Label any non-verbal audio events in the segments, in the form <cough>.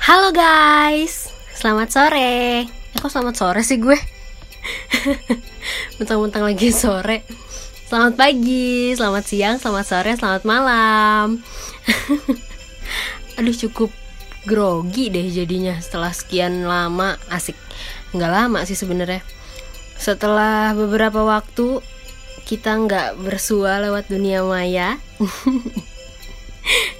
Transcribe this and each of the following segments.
Halo guys, selamat sore. Ya kok selamat sore sih gue? <laughs> Mentang-mentang lagi sore. Selamat pagi, selamat siang, selamat sore, selamat malam. <laughs> Aduh cukup grogi deh jadinya setelah sekian lama asik. Nggak lama sih sebenarnya. Setelah beberapa waktu kita nggak bersua lewat dunia maya. <laughs>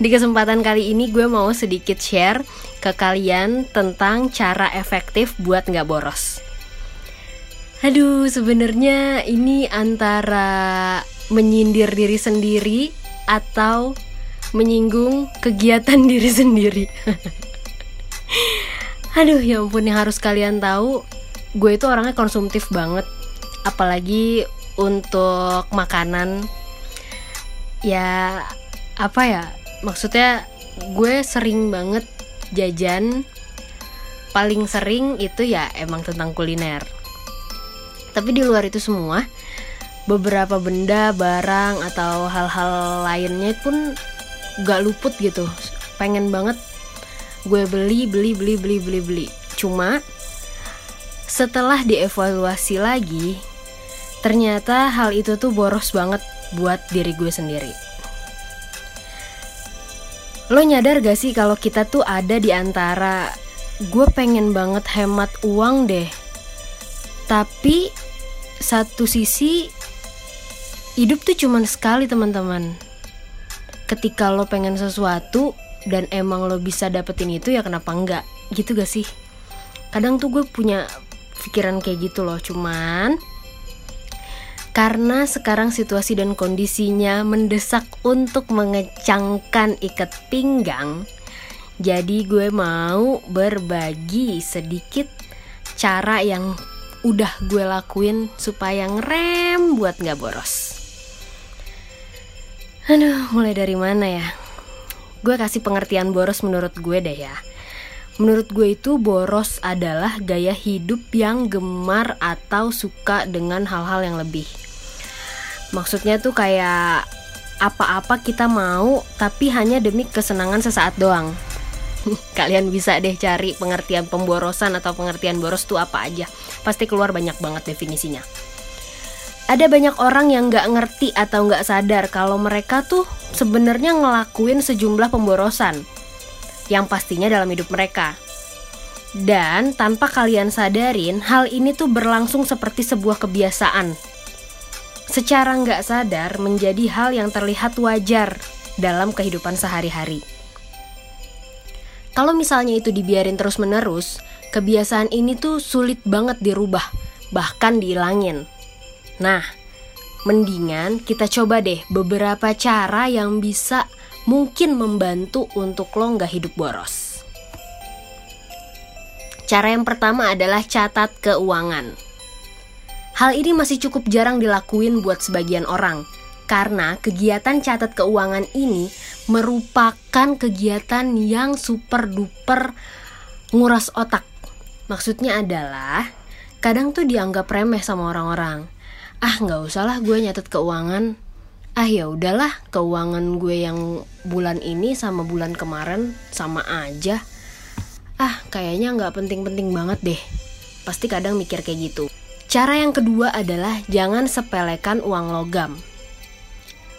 Di kesempatan kali ini gue mau sedikit share ke kalian tentang cara efektif buat nggak boros. Aduh, sebenarnya ini antara menyindir diri sendiri atau menyinggung kegiatan <laughs> diri sendiri. Aduh, ya ampun yang harus kalian tahu, gue itu orangnya konsumtif banget, apalagi untuk makanan. Ya, apa ya? Maksudnya gue sering banget jajan. Paling sering itu ya emang tentang kuliner tapi di luar itu semua, beberapa benda, barang atau hal-hal lainnya pun gak luput gitu. Pengen banget gue beli, beli, beli, beli, beli, beli. Cuma setelah dievaluasi lagi, ternyata hal itu tuh boros banget buat diri gue sendiri. Lo nyadar gak sih kalau kita tuh ada di antara gue pengen banget hemat uang deh tapi satu sisi hidup tuh cuman sekali teman-teman. Ketika lo pengen sesuatu dan emang lo bisa dapetin itu ya kenapa enggak? Gitu gak sih? Kadang tuh gue punya pikiran kayak gitu loh, cuman karena sekarang situasi dan kondisinya mendesak untuk mengecangkan ikat pinggang, jadi gue mau berbagi sedikit cara yang udah gue lakuin supaya ngerem buat gak boros. Aduh, mulai dari mana ya? Gue kasih pengertian boros menurut gue deh ya. Menurut gue itu boros adalah gaya hidup yang gemar atau suka dengan hal-hal yang lebih. Maksudnya tuh kayak apa-apa kita mau tapi hanya demi kesenangan sesaat doang. <laughs> Kalian bisa deh cari pengertian pemborosan atau pengertian boros tuh apa aja pasti keluar banyak banget definisinya. Ada banyak orang yang nggak ngerti atau nggak sadar kalau mereka tuh sebenarnya ngelakuin sejumlah pemborosan yang pastinya dalam hidup mereka. Dan tanpa kalian sadarin, hal ini tuh berlangsung seperti sebuah kebiasaan. Secara nggak sadar menjadi hal yang terlihat wajar dalam kehidupan sehari-hari. Kalau misalnya itu dibiarin terus-menerus, kebiasaan ini tuh sulit banget dirubah, bahkan dihilangin. Nah, mendingan kita coba deh beberapa cara yang bisa mungkin membantu untuk lo nggak hidup boros. Cara yang pertama adalah catat keuangan. Hal ini masih cukup jarang dilakuin buat sebagian orang, karena kegiatan catat keuangan ini merupakan kegiatan yang super duper nguras otak Maksudnya adalah kadang tuh dianggap remeh sama orang-orang. Ah nggak usah lah gue nyatet keuangan. Ah ya udahlah keuangan gue yang bulan ini sama bulan kemarin sama aja. Ah kayaknya nggak penting-penting banget deh. Pasti kadang mikir kayak gitu. Cara yang kedua adalah jangan sepelekan uang logam.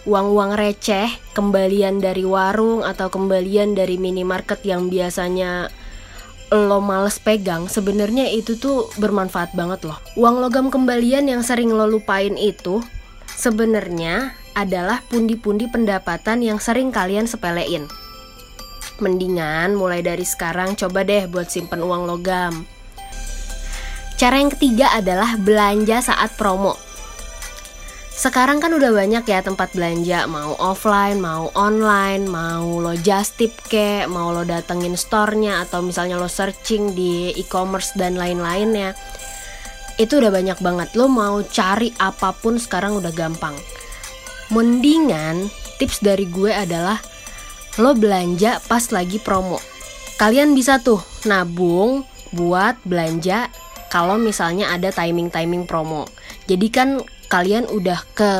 Uang-uang receh, kembalian dari warung atau kembalian dari minimarket yang biasanya lo males pegang, sebenarnya itu tuh bermanfaat banget loh. Uang logam kembalian yang sering lo lupain itu sebenarnya adalah pundi-pundi pendapatan yang sering kalian sepelein. Mendingan mulai dari sekarang coba deh buat simpen uang logam. Cara yang ketiga adalah belanja saat promo. Sekarang kan udah banyak ya tempat belanja Mau offline, mau online, mau lo just tip ke Mau lo datengin store-nya Atau misalnya lo searching di e-commerce dan lain-lainnya Itu udah banyak banget Lo mau cari apa pun sekarang udah gampang Mendingan tips dari gue adalah Lo belanja pas lagi promo Kalian bisa tuh nabung buat belanja kalau misalnya ada timing-timing promo. Jadi kan kalian udah ke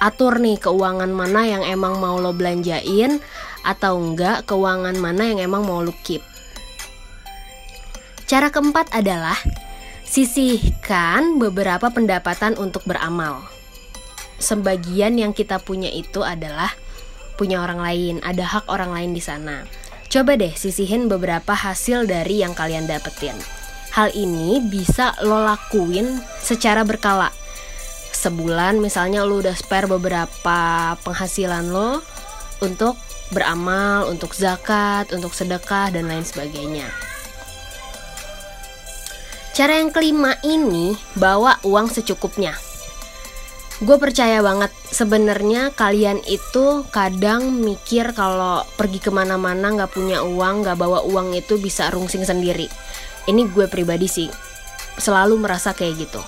atur nih keuangan mana yang emang mau lo belanjain atau enggak keuangan mana yang emang mau lo keep Cara keempat adalah sisihkan beberapa pendapatan untuk beramal. Sebagian yang kita punya itu adalah punya orang lain, ada hak orang lain di sana. Coba deh sisihin beberapa hasil dari yang kalian dapetin. Hal ini bisa lo lakuin secara berkala. Sebulan misalnya lo udah spare beberapa penghasilan lo untuk beramal, untuk zakat, untuk sedekah dan lain sebagainya. Cara yang kelima ini bawa uang secukupnya. Gue percaya banget sebenarnya kalian itu kadang mikir kalau pergi ke mana-mana nggak punya uang, nggak bawa uang itu bisa rungsing sendiri. Ini gue pribadi sih selalu merasa kayak gitu.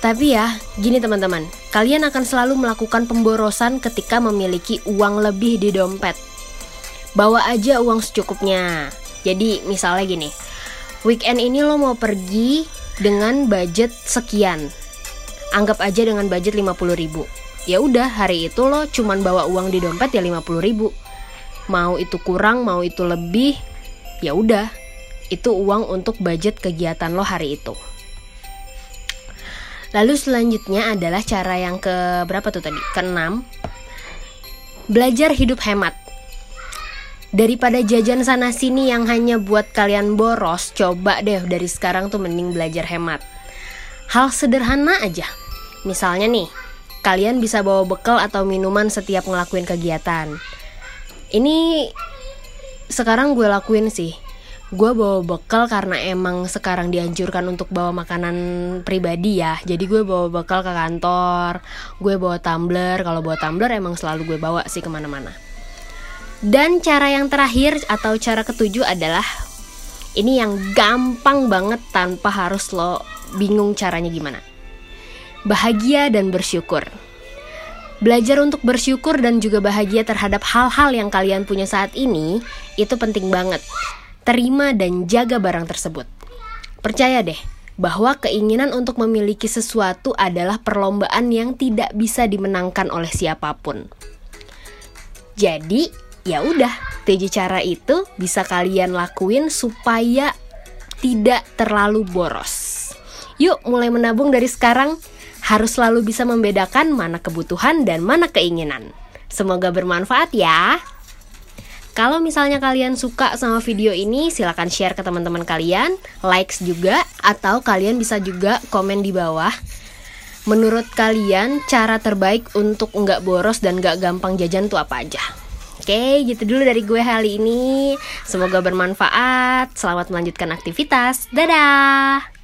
Tapi ya, gini teman-teman, kalian akan selalu melakukan pemborosan ketika memiliki uang lebih di dompet. Bawa aja uang secukupnya. Jadi misalnya gini, weekend ini lo mau pergi dengan budget sekian. Anggap aja dengan budget 50 ribu. Ya udah, hari itu lo cuman bawa uang di dompet ya 50 ribu. Mau itu kurang, mau itu lebih, ya udah. Itu uang untuk budget kegiatan lo hari itu. Lalu selanjutnya adalah cara yang ke berapa tuh tadi? Keenam. Belajar hidup hemat. Daripada jajan sana sini yang hanya buat kalian boros, coba deh dari sekarang tuh mending belajar hemat. Hal sederhana aja. Misalnya nih, kalian bisa bawa bekal atau minuman setiap ngelakuin kegiatan. Ini sekarang gue lakuin sih. Gue bawa bekal karena emang sekarang dianjurkan untuk bawa makanan pribadi ya. Jadi gue bawa bekal ke kantor gue bawa tumbler. Kalau bawa tumbler emang selalu gue bawa sih ke mana-mana. Dan cara yang terakhir atau cara ketujuh adalah ini yang gampang banget tanpa harus lo bingung caranya gimana bahagia dan bersyukur Belajar untuk bersyukur dan juga bahagia terhadap hal-hal yang kalian punya saat ini itu penting banget terima dan jaga barang tersebut. Percaya deh, bahwa keinginan untuk memiliki sesuatu adalah perlombaan yang tidak bisa dimenangkan oleh siapa pun. Jadi, ya udah, tujuh cara itu bisa kalian lakuin supaya tidak terlalu boros. Yuk, mulai menabung dari sekarang. Harus selalu bisa membedakan mana kebutuhan dan mana keinginan. Semoga bermanfaat ya. Kalau misalnya kalian suka sama video ini, silahkan share ke teman-teman kalian, likes juga, atau kalian bisa juga komen di bawah. Menurut kalian, cara terbaik untuk nggak boros dan nggak gampang jajan tuh apa aja? Oke, gitu dulu dari gue kali ini. Semoga bermanfaat. Selamat melanjutkan aktivitas. Dadah!